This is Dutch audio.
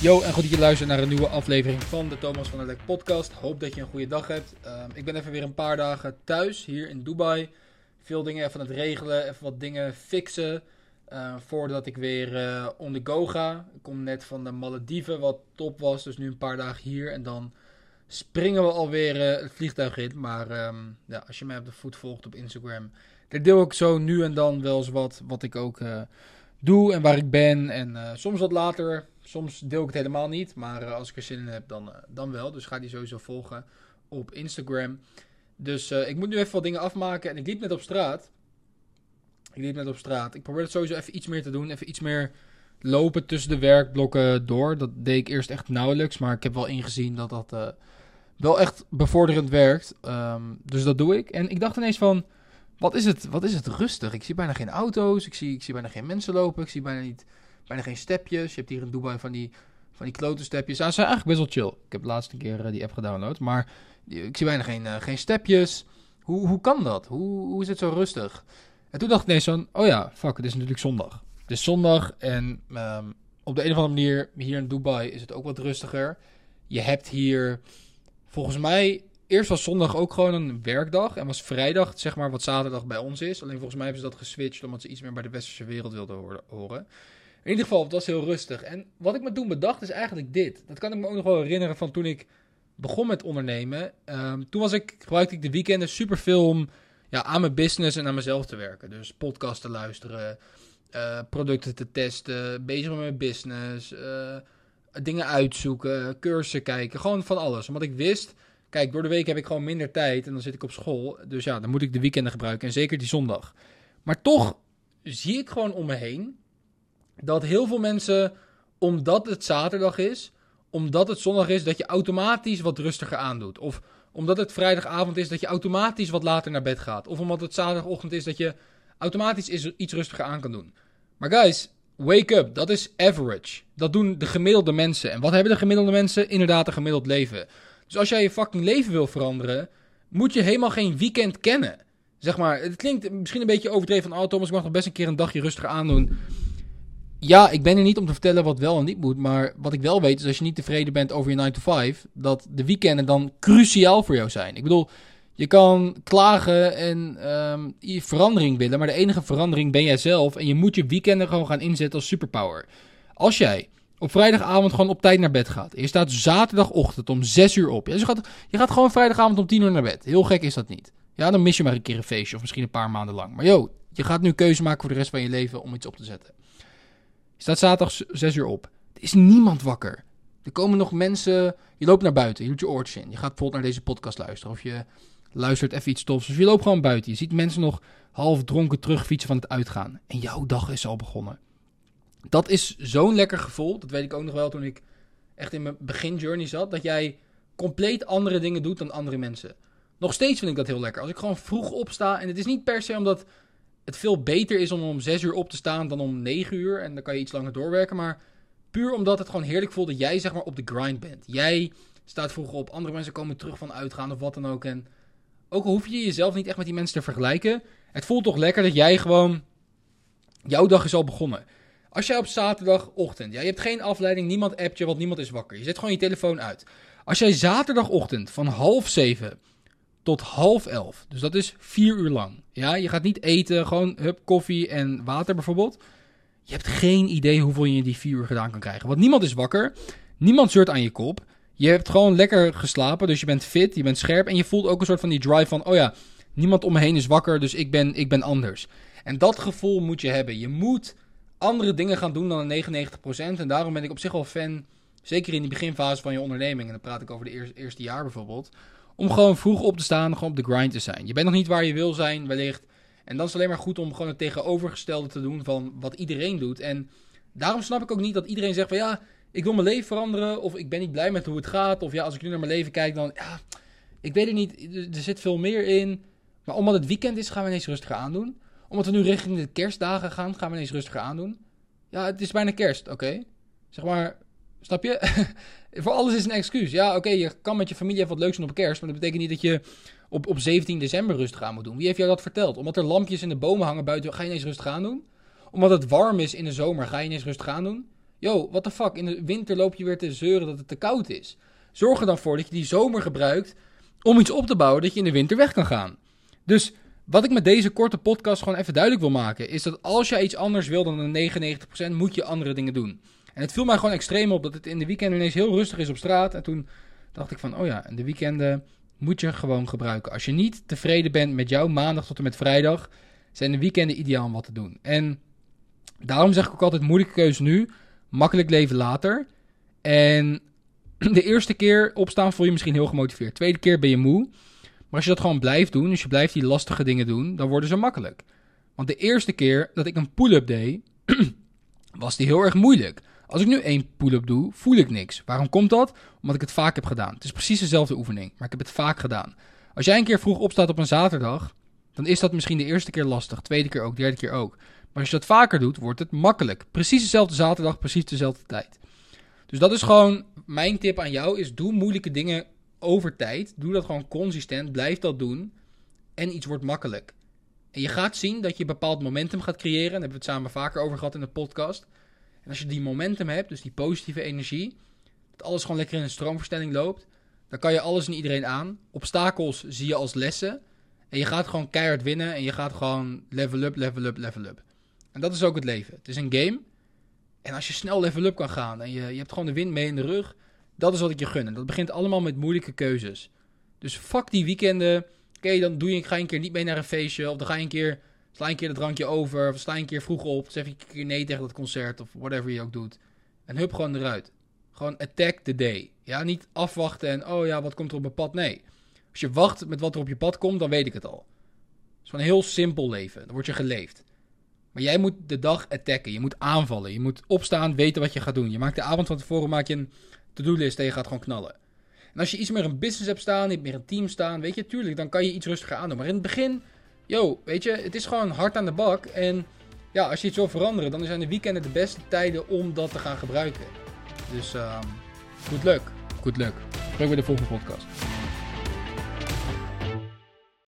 Yo, en goed dat je luistert naar een nieuwe aflevering van de Thomas van der Lek podcast. Hoop dat je een goede dag hebt. Ehm, ik ben even weer een paar dagen thuis, hier in Dubai. Veel dingen even aan het regelen, even wat dingen fixen. eh, voordat ik weer eh, on the go ga. Ik kom net van de Malediven, wat top was. Dus nu een paar dagen hier. En dan springen we alweer eh, het vliegtuig in. Maar ehm, ja, als je mij op de voet volgt op Instagram... daar deel ik zo nu en dan wel eens wat, wat ik ook... eh, doe en waar ik ben. En eh, soms wat later. Soms deel ik het helemaal niet. Maar als ik er zin in heb, dan, dan wel. Dus ga die sowieso volgen op Instagram. Dus ik moet nu even wat dingen afmaken. En ik liep net op straat. Ik liep net op straat. Ik probeer het sowieso even iets meer te doen. Even iets meer lopen tussen de werkblokken door. Dat deed ik eerst echt nauwelijks. Maar ik heb wel ingezien dat dat wel echt bevorderend werkt. Ehm, dus dat doe ik. En ik dacht ineens van... Wat is, het, wat is het rustig? Ik zie bijna geen auto's. Ik zie, ik zie bijna geen mensen lopen. Ik zie bijna, niet, bijna geen stepjes. Je hebt hier in Dubai van die, van die klote stepjes. Ze zijn eigenlijk best wel chill. Ik heb de laatste keer eh, die app gedownload. Maar ik zie bijna geen, eh, geen stepjes. Hoe, hoe kan dat? Hoe, hoe is het zo rustig? En toen dacht ik ineens van... Oh ja, fuck, het is natuurlijk zondag. Het is zondag en ehm, op de een of andere manier... Hier in Dubai is het ook wat rustiger. Je hebt hier volgens mij Eerst was zondag ook gewoon een werkdag. En was vrijdag, zeg maar, wat zaterdag bij ons is. Alleen volgens mij hebben ze dat geswitcht. Omdat ze iets meer bij de westerse wereld wilden horen-. In ieder geval, het was heel rustig. En wat ik me toen bedacht is eigenlijk dit. Dat kan ik me ook nog wel herinneren van toen ik begon met ondernemen. Ehm, toen was ik, gebruikte ik de weekenden superveel om ja, aan mijn business en aan mezelf te werken. Dus podcasts te luisteren, eh, producten te testen, bezig met mijn business, eh, dingen uitzoeken, cursussen kijken. Gewoon van alles. Omdat ik wist... Kijk, door de week heb ik gewoon minder tijd en dan zit ik op school. Dus ja, dan moet ik de weekenden gebruiken en zeker die zondag. Maar toch zie ik gewoon om me heen dat heel veel mensen, omdat het zaterdag is, omdat het zondag is, dat je automatisch wat rustiger aandoet. Of omdat het vrijdagavond is, dat je automatisch wat later naar bed gaat. Of omdat het zaterdagochtend is, dat je automatisch is- iets rustiger aan kan doen. Maar guys, wake up. Dat is average. Dat doen de gemiddelde mensen. En wat hebben de gemiddelde mensen? Inderdaad, een gemiddeld leven. Dus als jij je fucking leven wil veranderen, moet je helemaal geen weekend kennen. Zeg maar, het klinkt misschien een beetje overdreven van, oh Thomas, ik mag nog best een keer een dagje rustiger aandoen. Ja, ik ben er niet om te vertellen wat wel en niet moet, maar wat ik wel weet is als je niet tevreden bent over je 9 to 5, dat de weekenden dan cruciaal voor jou zijn. Ik bedoel, je kan klagen en ehm, verandering willen, maar de enige verandering ben jij zelf en je moet je weekenden gewoon gaan inzetten als superpower. Als jij op vrijdagavond gewoon op tijd naar bed gaat. Je staat zaterdagochtend om 6 uur op. Je, gaat, je gaat gewoon vrijdagavond om 10 uur naar bed. Heel gek is dat niet. Ja, dan mis je maar een keer een feestje of misschien een paar maanden lang. Maar yo, je gaat nu keuze maken voor de rest van je leven om iets op te zetten. Je staat zaterdag 6 uur op. Er is niemand wakker. Er komen nog mensen. Je loopt naar buiten. Je doet je oortjes in. Je gaat bijvoorbeeld naar deze podcast luisteren. Of je luistert even iets tofs. Of je loopt gewoon buiten. Je ziet mensen nog half dronken terugfietsen van het uitgaan. En jouw dag is al begonnen. Dat is zo'n lekker gevoel. Dat weet ik ook nog wel toen ik echt in mijn beginjourney zat. Dat jij compleet andere dingen doet dan andere mensen. Nog steeds vind ik dat heel lekker. Als ik gewoon vroeg opsta. En het is niet per se omdat het veel beter is om om 6 uur op te staan dan om 9 uur. En dan kan je iets langer doorwerken. Maar puur omdat het gewoon heerlijk voelt dat jij zeg maar op de grind bent. Jij staat vroeg op. Andere mensen komen terug van uitgaan of wat dan ook. En ook hoef je jezelf niet echt met die mensen te vergelijken. Het voelt toch lekker dat jij gewoon... Jouw dag is al begonnen. Als jij op zaterdagochtend, ja, je hebt geen afleiding, niemand appt je, want niemand is wakker. Je zet gewoon je telefoon uit. Als jij zaterdagochtend van half zeven tot half elf, dus dat is vier uur lang. Ja, je gaat niet eten, gewoon hup, koffie en water bijvoorbeeld. Je hebt geen idee hoeveel je in die vier uur gedaan kan krijgen. Want niemand is wakker, niemand zeurt aan je kop. Je hebt gewoon lekker geslapen, dus je bent fit, je bent scherp. En je voelt ook een soort van die drive van, oh ja, niemand om me heen is wakker, dus ik ben, ik ben anders. En dat gevoel moet je hebben. Je moet andere dingen gaan doen dan de 99%. En daarom ben ik op zich wel fan, zeker in die beginfase van je onderneming. En dan praat ik over de eerste, eerste jaar bijvoorbeeld. Om gewoon vroeg op te staan, gewoon op de grind te zijn. Je bent nog niet waar je wil zijn, wellicht. En dan is het alleen maar goed om gewoon het tegenovergestelde te doen van wat iedereen doet. En daarom snap ik ook niet dat iedereen zegt van ja, ik wil mijn leven veranderen. Of ik ben niet blij met hoe het gaat. Of ja, als ik nu naar mijn leven kijk, dan ja, ik weet het niet. Er- zit veel meer in. Maar omdat het weekend is, gaan we ineens rustiger aandoen. Omdat we nu richting de kerstdagen gaan, gaan we ineens rustiger aandoen. Ja, het is bijna kerst, oké. Zeg maar, Snap je? voor alles is een excuus. Ja, oké, je kan met je familie even wat leuks doen op kerst. Maar dat betekent niet dat je op, op 17 december rustig aan moet doen. Wie heeft jou dat verteld? Omdat er lampjes in de bomen hangen buiten, ga je ineens rustig aan doen? Omdat het warm is in de zomer, ga je ineens rustig aan doen? Yo, what the fuck? In de winter loop je weer te zeuren dat het te koud is. Zorg er dan voor dat je die zomer gebruikt om iets op te bouwen dat je in de winter weg kan gaan. Dus wat ik met deze korte podcast gewoon even duidelijk wil maken, is dat als je iets anders wil dan de 99%, moet je andere dingen doen. En het viel mij gewoon extreem op dat het in de weekenden ineens heel rustig is op straat. En toen dacht ik van, oh ja, de weekenden moet je gewoon gebruiken. Als je niet tevreden bent met jouw maandag tot en met vrijdag, zijn de weekenden ideaal om wat te doen. En daarom zeg ik ook altijd moeilijke keuze nu, makkelijk leven later. En de eerste keer opstaan voel je misschien heel gemotiveerd. Tweede keer ben je moe. Maar als je dat gewoon blijft doen, dus je blijft die lastige dingen doen, dan worden ze makkelijk. Want de eerste keer dat ik een pull-up deed, was die heel erg moeilijk. Als ik nu één pull-up doe, voel ik niks. Waarom komt dat? Omdat ik het vaak heb gedaan. Het is precies dezelfde oefening, maar ik heb het vaak gedaan. Als jij een keer vroeg opstaat op een zaterdag, dan is dat misschien de eerste keer lastig, tweede keer ook, derde keer ook. Maar als je dat vaker doet, wordt het makkelijk. Precies dezelfde zaterdag, precies dezelfde tijd. Dus dat is gewoon mijn tip aan jou: is doe moeilijke dingen over tijd. Doe dat gewoon consistent. Blijf dat doen. En iets wordt makkelijk. En je gaat zien dat je bepaald momentum gaat creëren. Daar hebben we het samen vaker over gehad in de podcast. En als je die momentum hebt, dus die positieve energie, dat alles gewoon lekker in een stroomverstelling loopt, dan kan je alles en iedereen aan. Obstakels zie je als lessen. En je gaat gewoon keihard winnen en je gaat gewoon level up, level up, level up. En dat is ook het leven. Het is een game. En als je snel level up kan gaan en je, je hebt gewoon de wind mee in de rug, dat is wat ik je gun. En dat begint allemaal met moeilijke keuzes. Dus fuck die weekenden. Oké, dan doe je, ga je een keer niet mee naar een feestje. Of dan ga je een keer, sla een keer het drankje over. Of sta je een keer vroeg op. Zeg je een keer nee tegen dat concert. Of whatever je ook doet. En hup gewoon eruit. Gewoon attack the day. Ja, niet afwachten en oh ja, wat komt er op mijn pad? Nee. Als je wacht met wat er op je pad komt, dan weet ik het al. Het is gewoon een heel simpel leven. Dan word je geleefd. Maar jij moet de dag attacken. Je moet aanvallen. Je moet opstaan, weten wat je gaat doen. Je maakt de avond van tevoren maak je een to-do-list en je gaat gewoon knallen. En als je iets meer een business hebt staan, niet meer een team staan, weet je, tuurlijk, dan kan je iets rustiger aandoen. Maar in het begin, yo, weet je, het is gewoon hard aan de bak. En ja, als je iets wil veranderen, dan zijn de weekenden de beste tijden om dat te gaan gebruiken. Dus, um, good luck. Good luck. Spreek bij de volgende podcast.